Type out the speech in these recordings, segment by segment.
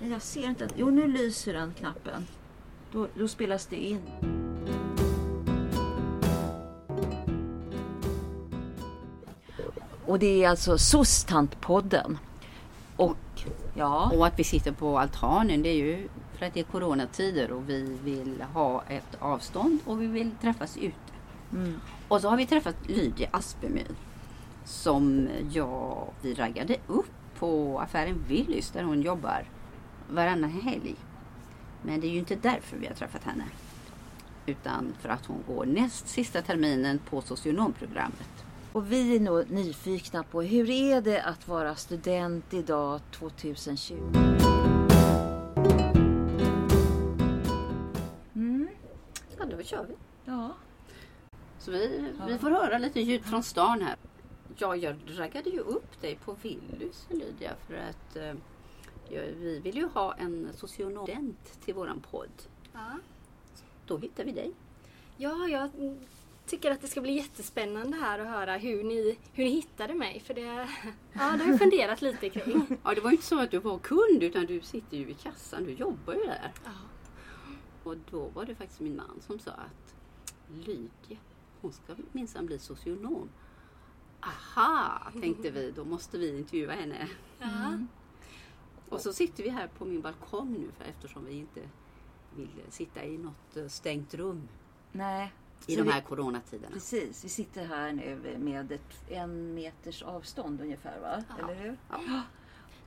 Jag ser inte. Jo, nu lyser den knappen. Då, då spelas det in. Och det är alltså SOS-tantpodden. Och ja, Och att vi sitter på altanen det är ju för att det är coronatider och vi vill ha ett avstånd och vi vill träffas ute. mm, Och så har vi träffat Lydia Aspemyr som jag, vi raggade upp på affären Willys där hon jobbar varannan helg. Men det är ju inte därför vi har träffat henne. Utan för att hon går näst sista terminen på socionomprogrammet. och vi är nog nyfikna på hur är det att vara student idag 2020? Mm, Ja, då kör vi. ja. Så vi, vi får höra lite ljud från stan här. Ja, jag raggade ju upp dig på Willys Lydia för att eh, vi vill ju ha en socionomstudent till våran podd. Ja. Då hittar vi dig. ja, jag tycker att det ska bli jättespännande här att höra hur ni, hur ni hittade mig. För det, ja, det har jag funderat lite kring. Ja, det var ju inte så att du var kund utan du sitter ju i kassan, du jobbar ju där. Ja. Och då var det faktiskt min man som sa att Lydia, hon ska minsann bli socionom. Aha, tänkte vi, då måste vi intervjua henne. Ja. Och så sitter vi här på min balkong nu för eftersom vi inte vill sitta i något eh, stängt rum Nej. i så de vi- här coronatiderna. Precis, vi sitter här nu med ett, en meters avstånd ungefär va? Ja. Eller hur? Ja.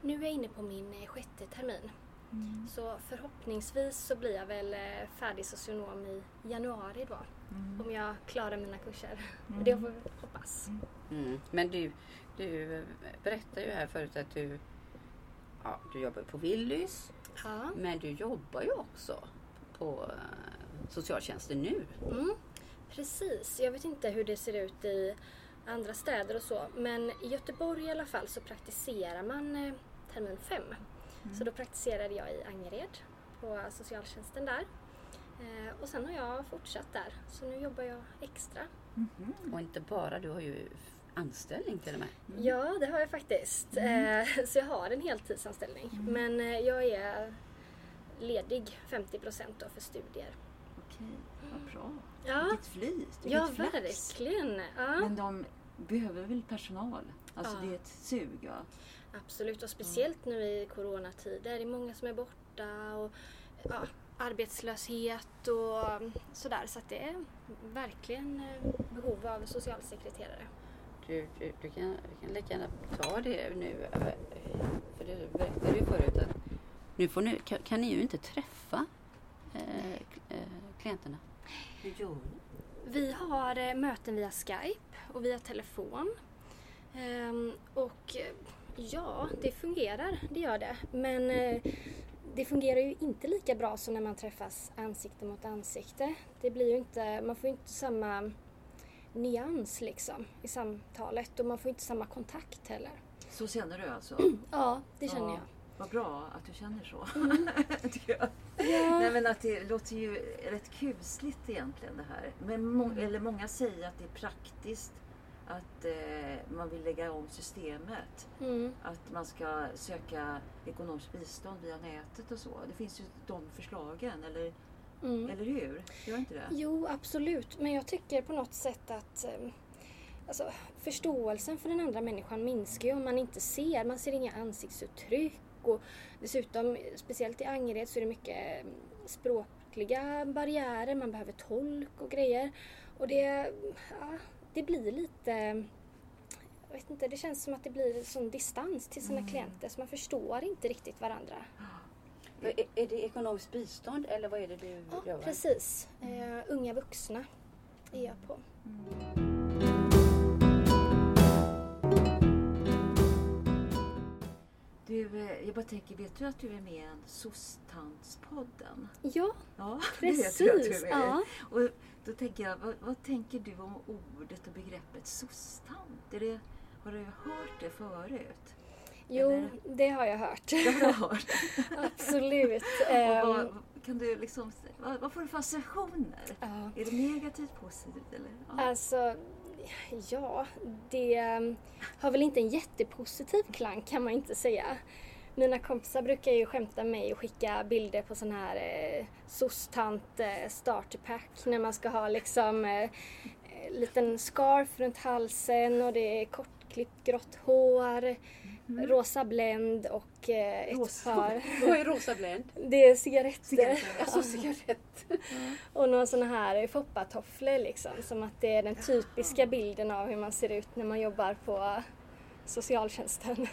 Nu är jag inne på min eh, sjätte termin. Mm. Så förhoppningsvis så blir jag väl eh, färdig socionom i januari då. Mm. Om jag klarar mina kurser. Det får vi hoppas. Mm. Men du, du berättade ju här förut att du, ja, du jobbar på Willys Ja. men du jobbar ju också på eh, socialtjänsten nu. Mm, precis. Jag vet inte hur det ser ut i andra städer och så. Men i Göteborg i alla fall så praktiserar man eh, termin fem. Så då praktiserade jag i Angered på socialtjänsten där. Eh, och sen har jag fortsatt där. Så nu jobbar jag extra. Och inte bara, du har ju anställning till och med. Ja, det har jag faktiskt. Eh, så jag har en heltidsanställning. Men eh, jag är ledig 50 procent för studier. Okej, vad bra. Ja, Vilket flyt, vilket ja flax. verkligen. Ja. Men de behöver väl personal? Alltså Ja. det är ett sug va? Absolut, och speciellt nu i coronatider. Det är många som är borta och ja, arbetslöshet och mm, sådär. Så att det är verkligen eh, behov av socialsekreterare. Du, du, du, kan, du kan lika gärna ta det nu. För du berättade ju förut att nu får ni, kan, kan ni ju inte träffa eh, eh, klienterna. Hur gör ni? Vi har eh, möten via Skype och via telefon. Ehm, och eh, ja, det fungerar, det gör det. Men eh, det fungerar ju inte lika bra som när man träffas ansikte mot ansikte. Det blir ju inte, man får ju inte samma nyans liksom i samtalet och man får inte samma kontakt heller. Så känner du alltså? Ja, det känner Ja, jag. Vad bra att du känner så. Mm. Jag. Nej men att det låter ju rätt kusligt egentligen det här. Men må- eller många säger att det är praktiskt att eh, man vill lägga om systemet. Mm. Att man ska söka ekonomiskt bistånd via nätet och så. Det finns ju de förslagen, eller, Mm. eller hur? Gör inte det? Jo, absolut. Men jag tycker på något sätt att eh, alltså, förståelsen för den andra människan minskar ju om man inte ser. Man ser inga ansiktsuttryck. Och dessutom, speciellt i Angered, så är det mycket eh, språkliga barriärer. Man behöver tolk och grejer. Och det, ja, det blir lite... Jag vet inte, det känns som att det blir sån distans till sina klienter så man förstår inte riktigt varandra. Är, är det ekonomiskt bistånd eller vad är det du Ja, gör? precis. Eh, unga vuxna är jag på. Du, eh, jag bara tänker, vet du att du är med i en SOS-tantspodden? Ja, Ja, det vet jag att precis. du är. Ja. Och då tänker jag, vad, vad tänker du om ordet och begreppet SOS-tant? Är det, har du hört det förut? Jo, Eller? det har jag hört. Det har du hört. Absolut. och Ehm, vad, kan du liksom, vad, vad får du för associationer? ja. Är det negativt, positivt eller? Ja. Alltså, ja, det ehm, har väl inte en jättepositiv klang kan man inte säga. Mina kompisar brukar ju skämta mig och skicka bilder på sån här eh, soc-tant eh, starterpack när man ska ha liksom eh, liten scarf runt halsen och det är kortklippt grått hår, Mm. rosa bländ och eh, ett Rosa. par... Vad är rosa Blend? Det är cigaretter. Cigaretter, Alltså cigarett. Och några sådana här foppatofflor liksom. Som att det är den typiska bilden av hur man ser ut när man jobbar på socialtjänsten.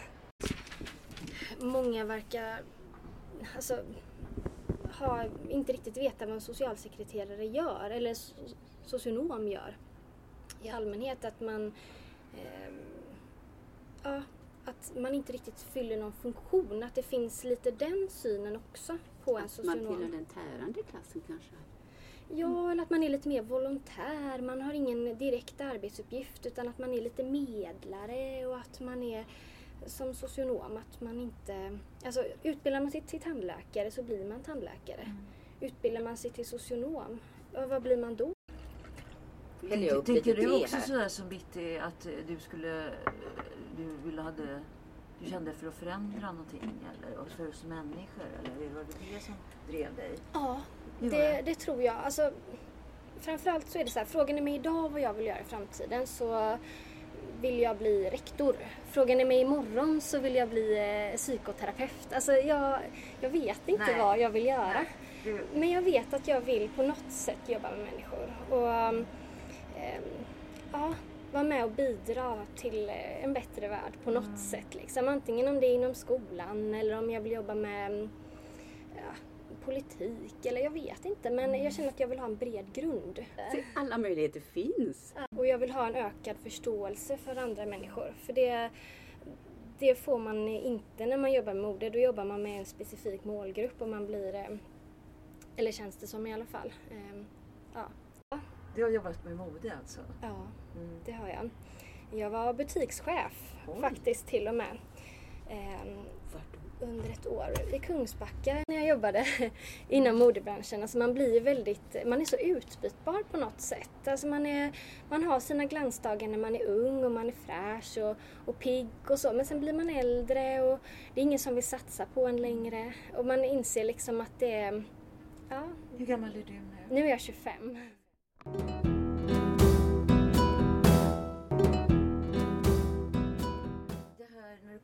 Många verkar alltså, ha, inte riktigt veta vad en socialsekreterare gör eller so- socionom gör. I allmänhet att man ehm, ja, att man inte riktigt fyller någon funktion. Att det finns lite den synen också på en Att man socionom. tillhör den tärande klassen kanske. Ja, eller att man är lite mer volontär. Man har ingen direkt arbetsuppgift utan att man är lite medlare och att man är som socionom att man inte... Alltså utbildar man sig till tandläkare så blir man tandläkare. Utbildar man sig till socionom, vad blir man då? Häller jag upp Tänker lite du te också här. sådär som Bitti att du skulle, du ville hade, du kände för att förändra någonting eller och för oss människor eller var det det som drev dig? Ja, Det det, tror jag. Alltså, framförallt så är det så här, frågar ni mig idag vad jag vill göra i framtiden så vill jag bli rektor. Frågar ni mig imorgon så vill jag bli eh, psykoterapeut. Alltså jag, jag vet inte Nej. vad jag vill göra. Nej, du, Men jag vet att jag vill på något sätt jobba med människor. Och ehm, ja, vara med och bidra till eh, en bättre värld på något Mm. sätt. Liksom. Antingen om det är inom skolan eller om jag vill jobba med mm, ja, politik eller jag vet inte. Men Mm. jag känner att jag vill ha en bred grund. Alla möjligheter finns. Och jag vill ha en ökad förståelse för andra människor. För det, det får man inte när man jobbar med mode. Då jobbar man med en specifik målgrupp och man blir, eh, eller känns det som i alla fall. Ehm, Ja, du har jobbat med mode alltså? ja Mm. det har jag. Jag var butikschef Oj. faktiskt till och med. Ehm, under ett år i Kungsbacka när jag jobbade inom modebranschen. Alltså man blir väldigt, man är så utbytbar på något sätt. Alltså man, är, man har sina glansdagar när man är ung och man är fräsch och, och pigg och så. Men sen blir man äldre och det är ingen som vill satsa på en längre. Och man inser liksom att det är, ja, Hur gammal är du nu? nu är jag 25.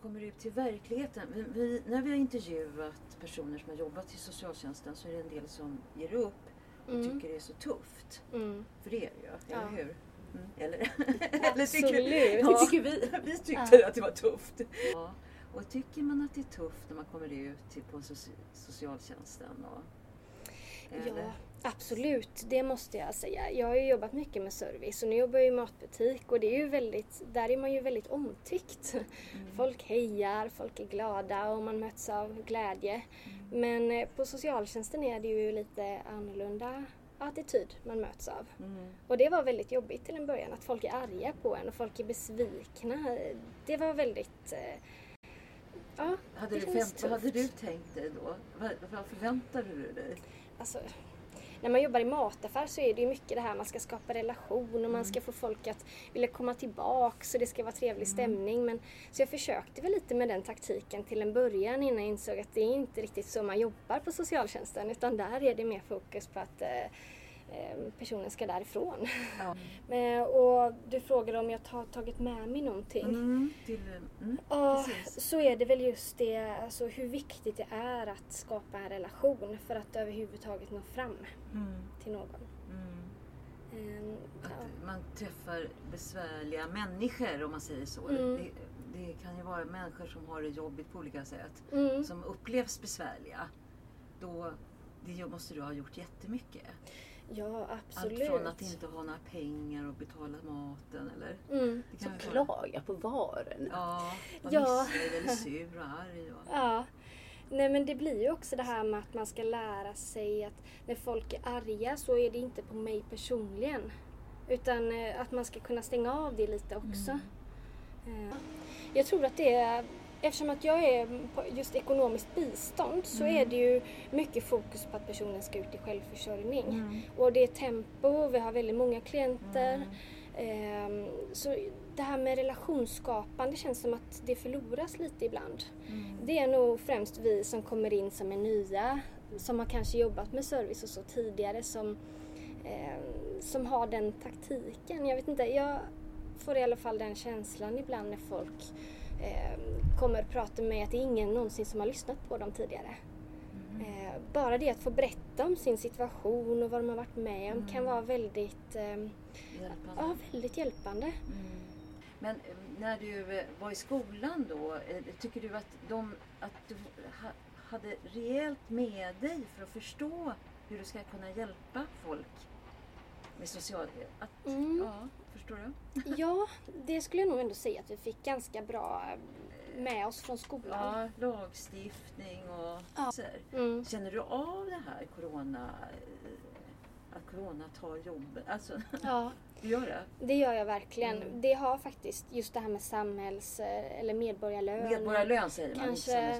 Kommer ut till verkligheten. Vi, vi, när vi har intervjuat personer som har jobbat i socialtjänsten så är det en del som ger upp och Mm. tycker det är så tufft. Mm. För det är det ju, eller Ja. hur? Mm. Eller? Eller tycker-. Ja, tycker vi. vi tyckte att det var tufft. Ja. Och tycker man att det är tufft när man kommer ut till, på soci- socialtjänsten? Och, eller? Ja, absolut. Det måste jag säga. Jag har ju jobbat mycket med service och nu jobbar jag i matbutik och det är ju väldigt, där är man ju väldigt omtyckt. Mm. Folk hejar, folk är glada och man möts av glädje. Mm. Men eh, på socialtjänsten är det ju lite annorlunda attityd man möts av. Mm. Och det var väldigt jobbigt till en början, att folk är arga på en och folk är besvikna. Det var väldigt... eh, Ja, Hade, du vad hade du tänkt dig då? Vad, vad förväntade du dig? alltså, när man jobbar i mataffär så är det ju mycket det här man ska skapa relation och man ska få folk att vilja komma tillbaks och det ska vara trevlig stämning. Men, så jag försökte väl lite med den taktiken till en början innan jag insåg att det är inte riktigt så man jobbar på socialtjänsten utan där är det mer fokus på att eh, personen ska därifrån. Ja. Eh, och du frågade om jag har tagit med mig någonting. Mm. Till, mm. Ja, så är det väl just det, alltså hur viktigt det är att skapa en relation för att överhuvudtaget nå fram Mm. till någon. Mm. Ehm, ja. Att man träffar besvärliga människor om man säger så. Mm. Det, det kan ju vara människor som har det jobbigt på olika sätt. Mm. Som upplevs besvärliga. Då det måste du ha gjort jättemycket. Ja, absolut. Allt från att inte ha några pengar och betala maten eller... Mm. Vara- klaga på varorna. Ja, vara Ja. missnöjd eller sur och arg. Och, Ja. Nej men det blir ju också det här med att man ska lära sig att när folk är arga så är det inte på mig personligen. Utan eh, att man ska kunna stänga av det lite också. Eh, Jag tror att det är, eftersom att jag är just ekonomiskt bistånd så är det ju mycket fokus på att personen ska ut i självförsörjning. Mm. Och det är tempo, vi har väldigt många klienter. Ehm, så det här med relationsskapande känns som att det förloras lite ibland. Mm. Det är nog främst vi som kommer in som är nya, som har kanske jobbat med service och så tidigare som, eh, som har den taktiken. Jag vet inte, jag får i alla fall den känslan ibland när folk eh, kommer och pratar med mig att det är ingen någonsin som har lyssnat på dem tidigare. Eh, bara det att få berätta om sin situation och vad de har varit med om kan vara väldigt, eh, Hjälpande. ja, väldigt hjälpande. Mm. Men eh, när du eh, var i skolan då, eh, tycker du att, de, att du ha, hade rejält med dig för att förstå hur du ska kunna hjälpa folk med social... Att, Mm. Ja, förstår du? Ja, det skulle jag nog ändå säga att vi fick ganska bra eh, med oss från skolan. Ja, lagstiftning och Ja. så. Mm. Känner du av det här corona, eh, att corona tar jobbet? Alltså, Ja, du gör det? det gör jag verkligen. Mm. Det har faktiskt just det här med samhälls eller medborgarlön. Medborgarlön säger man, Kanske, eh,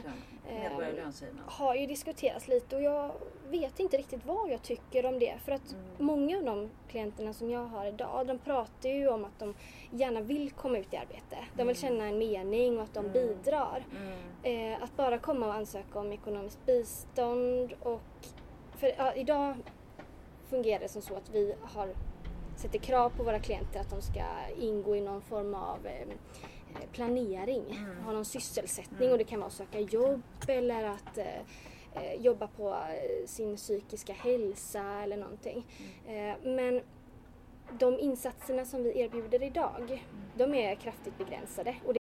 Medborgarlön säger man. har ju diskuterats lite och jag vet inte riktigt vad jag tycker om det. För att Mm. många av de klienterna som jag har idag, de pratar ju om att de gärna vill komma ut i arbete. De vill känna en mening och att de Mm. bidrar. Mm. Eh, att bara komma och ansöka om ekonomiskt bistånd och... För ja, idag fungerar det som så att vi har, sätter krav på våra klienter att de ska ingå i någon form av eh, planering, Mm. ha någon sysselsättning Mm. och det kan vara att söka jobb eller att eh, eh, jobba på eh, sin psykiska hälsa eller någonting. Mm. Eh, men de insatserna som vi erbjuder idag, de är kraftigt begränsade. Och det,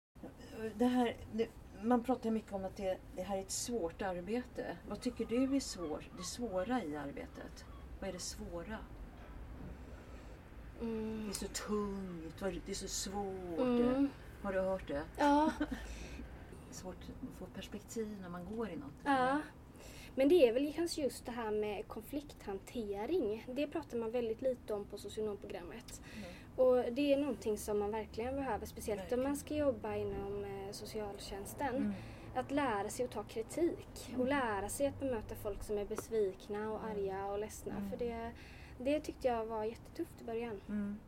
Det här, det, man pratar mycket om att det, det här är ett svårt arbete. Vad tycker du är svår, det svåra i arbetet? Vad är det svåra? Mm, Det är så tungt, det är så svårt. mm, Har du hört det? ja, Svårt att få perspektiv när man går i något. Ja. Men det är väl kanske just det här med konflikthantering. Det pratar man väldigt lite om på socionomprogrammet. Mm. Och det är någonting som man verkligen behöver, speciellt Verkligen. om man ska jobba inom eh, socialtjänsten. Mm. Att lära sig att ta kritik och lära sig att bemöta folk som är besvikna och arga och ledsna. Mm. För det, det tyckte jag var jättetufft i början. Mm.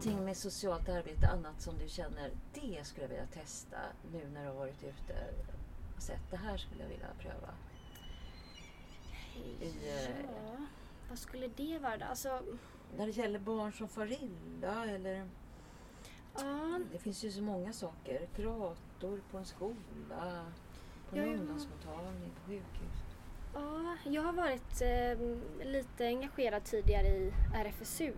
Ting med socialt arbete, annat som du känner, det skulle jag vilja testa nu när du har varit ute och sett. Det här skulle jag vilja pröva. I, Ja, vad skulle det vara då? Alltså, När det gäller barn som far illa eller ja, det finns ju så många saker. Kurator på en skola, på en Ja, ja. ungdomsmottagning, på sjukhus. Ja, jag har varit eh, lite engagerad tidigare i RFSU.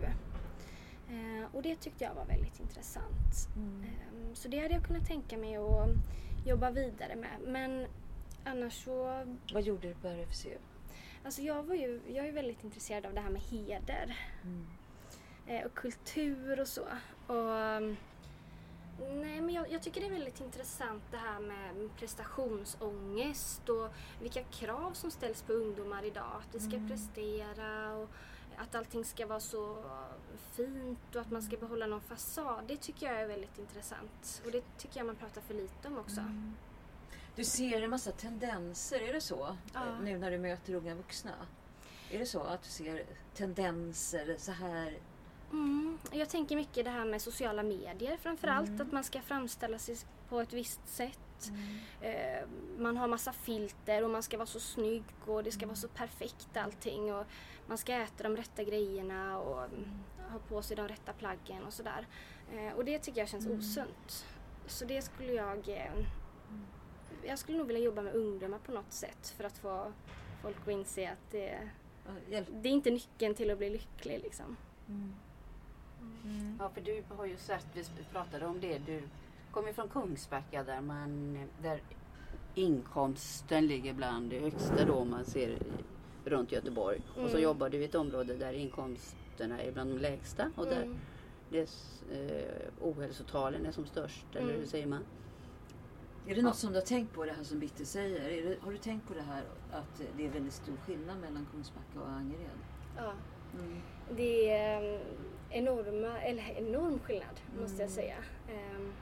Eh, och det tyckte jag var väldigt intressant. Eh, så det hade jag kunnat tänka mig att jobba vidare med. Men annars så... Vad gjorde du på RFSU? Alltså jag, var ju, jag är väldigt intresserad av det här med heder Mm. eh, och kultur och så. Och, mm, nej, men jag, jag tycker det är väldigt intressant det här med prestationsångest och vilka krav som ställs på ungdomar idag. Att vi ska Mm. prestera och att allting ska vara så fint och att man ska behålla någon fasad. Det tycker jag är väldigt intressant. Och det tycker jag man pratar för lite om också. Mm. Du ser en massa tendenser, är det så? Ja. Nu när du möter unga vuxna. Är det så att du ser tendenser så här? Mm. Jag tänker mycket det här med sociala medier framförallt. Mm. Att man ska framställa sig på ett visst sätt. Eh, man har massa filter och man ska vara så snygg och det ska vara så perfekt allting. Och man ska äta de rätta grejerna och mm, ha på sig de rätta plaggen och sådär. Eh, och det tycker jag känns Mm. osunt. Så det skulle jag... Eh, jag skulle nog vilja jobba med ungdomar på något sätt för att få folk att inse att det, det är inte nyckeln till att bli lycklig liksom. Mm. Ja, för du har ju sett, vi pratade om det, du kommer från Kungsbacka där man, där inkomsten ligger bland det högsta då man ser runt Göteborg. Och så Mm. jobbar du i ett område där inkomsterna är bland de lägsta och där Mm. dess, eh, ohälsotalen är som störst, eller Mm. hur säger man? Är det något som du har tänkt på det här som Bitte säger? Är det, har du tänkt på det här att det är väldigt stor skillnad mellan Kungsbacka och Angered? Ja. Mm. Det är eh, enorma, eller enorm skillnad måste jag Mm. säga. Ehm,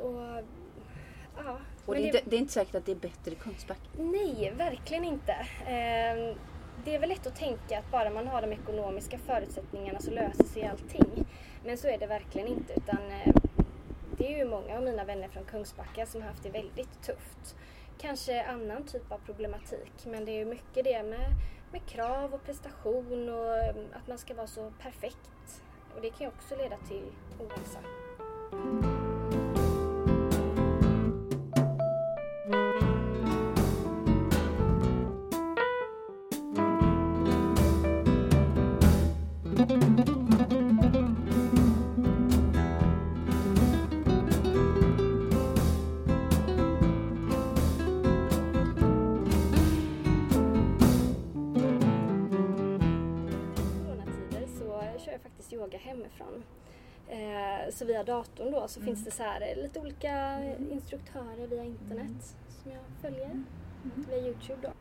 och ja. Och det är, inte, det är inte säkert att det är bättre i Kungsbacka. Nej, verkligen inte. Eh, det är väl lätt att tänka att bara man har de ekonomiska förutsättningarna så löser sig allting. Men så är det verkligen inte utan eh, det är ju många av mina vänner från Kungsbacka som har haft det väldigt tufft. Kanske annan typ av problematik men det är ju mycket det med, med krav och prestation och mm, att man ska vara så perfekt. Och det kan ju också leda till ohälsa. Yoga hemifrån. Eh, så via datorn då så finns det så här eh, lite olika instruktörer via internet som jag följer via Youtube då.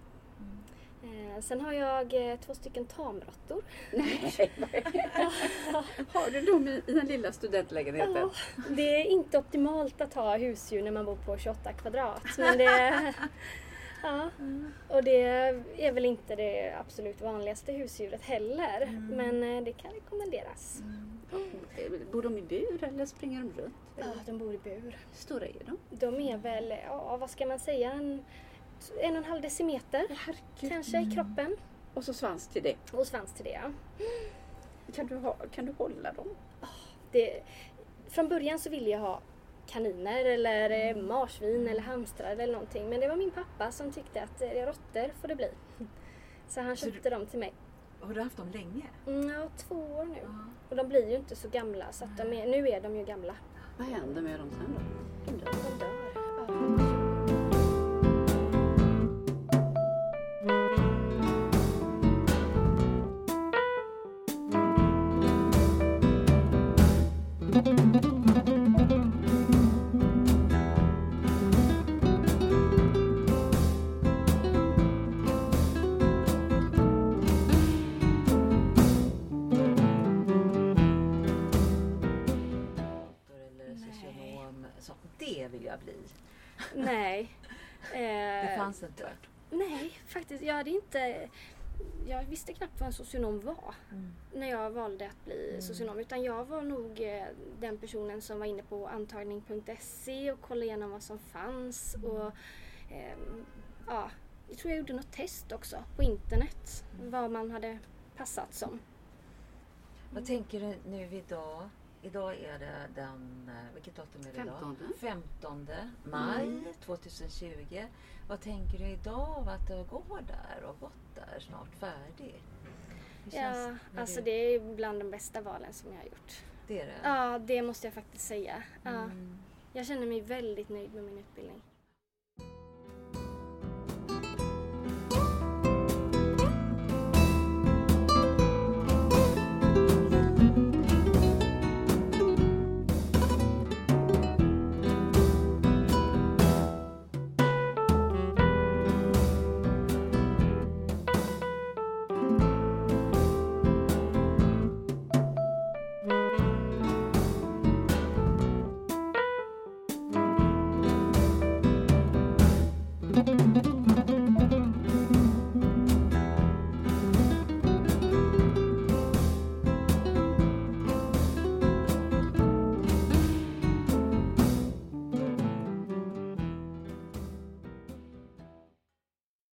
Eh, sen har jag eh, två stycken tamråttor. Nej, Har du dem i, i den lilla studentlägenheten? Ja, det är inte optimalt att ha husdjur när man bor på 28 kvadrat. Men det, ja, och det är väl inte det absolut vanligaste husdjuret heller. Men eh, det kan rekommenderas. Eh, Bor de i bur eller springer de runt? Ja, de bor i bur. Hur stora är de? De är väl, ja vad ska man säga, en, en och en halv decimeter kanske i kroppen. Och så svans till det. Och svans till det ja. Kan du, ha, kan du hålla dem? det. Från början så ville jag ha kaniner eller eh, marsvin eller hamstrar eller någonting. Men det var min pappa som tyckte att eh, råttor får det bli. Så han Så du- köpte dem till mig. Har du haft dem länge? Mm, ja, två år nu. Ja. Och de blir ju inte så gamla så att de är, nu är de ju gamla. Vad händer med dem sen då? De dör. De dör. Ja. Bli. Nej. Det Eh, fanns inte. Nej, faktiskt. Jag hade inte... Jag visste knappt vad en socionom var när jag valde att bli socionom. Utan jag var nog eh, den personen som var inne på antagning.se och kollade igenom vad som fanns. Och, ehm, ja, jag tror jag gjorde något test också på internet. Vad man hade passat som. Vad tänker du nu idag? Idag är det den, eh, vilket datum är det idag? 15. 15 maj 2020. Vad tänker du idag av att du går där och gått där snart färdig? Ja, alltså det är bland de bästa valen som jag har gjort. det är det? Ja, det måste jag faktiskt säga. Ja, Mm. jag känner mig väldigt nöjd med min utbildning.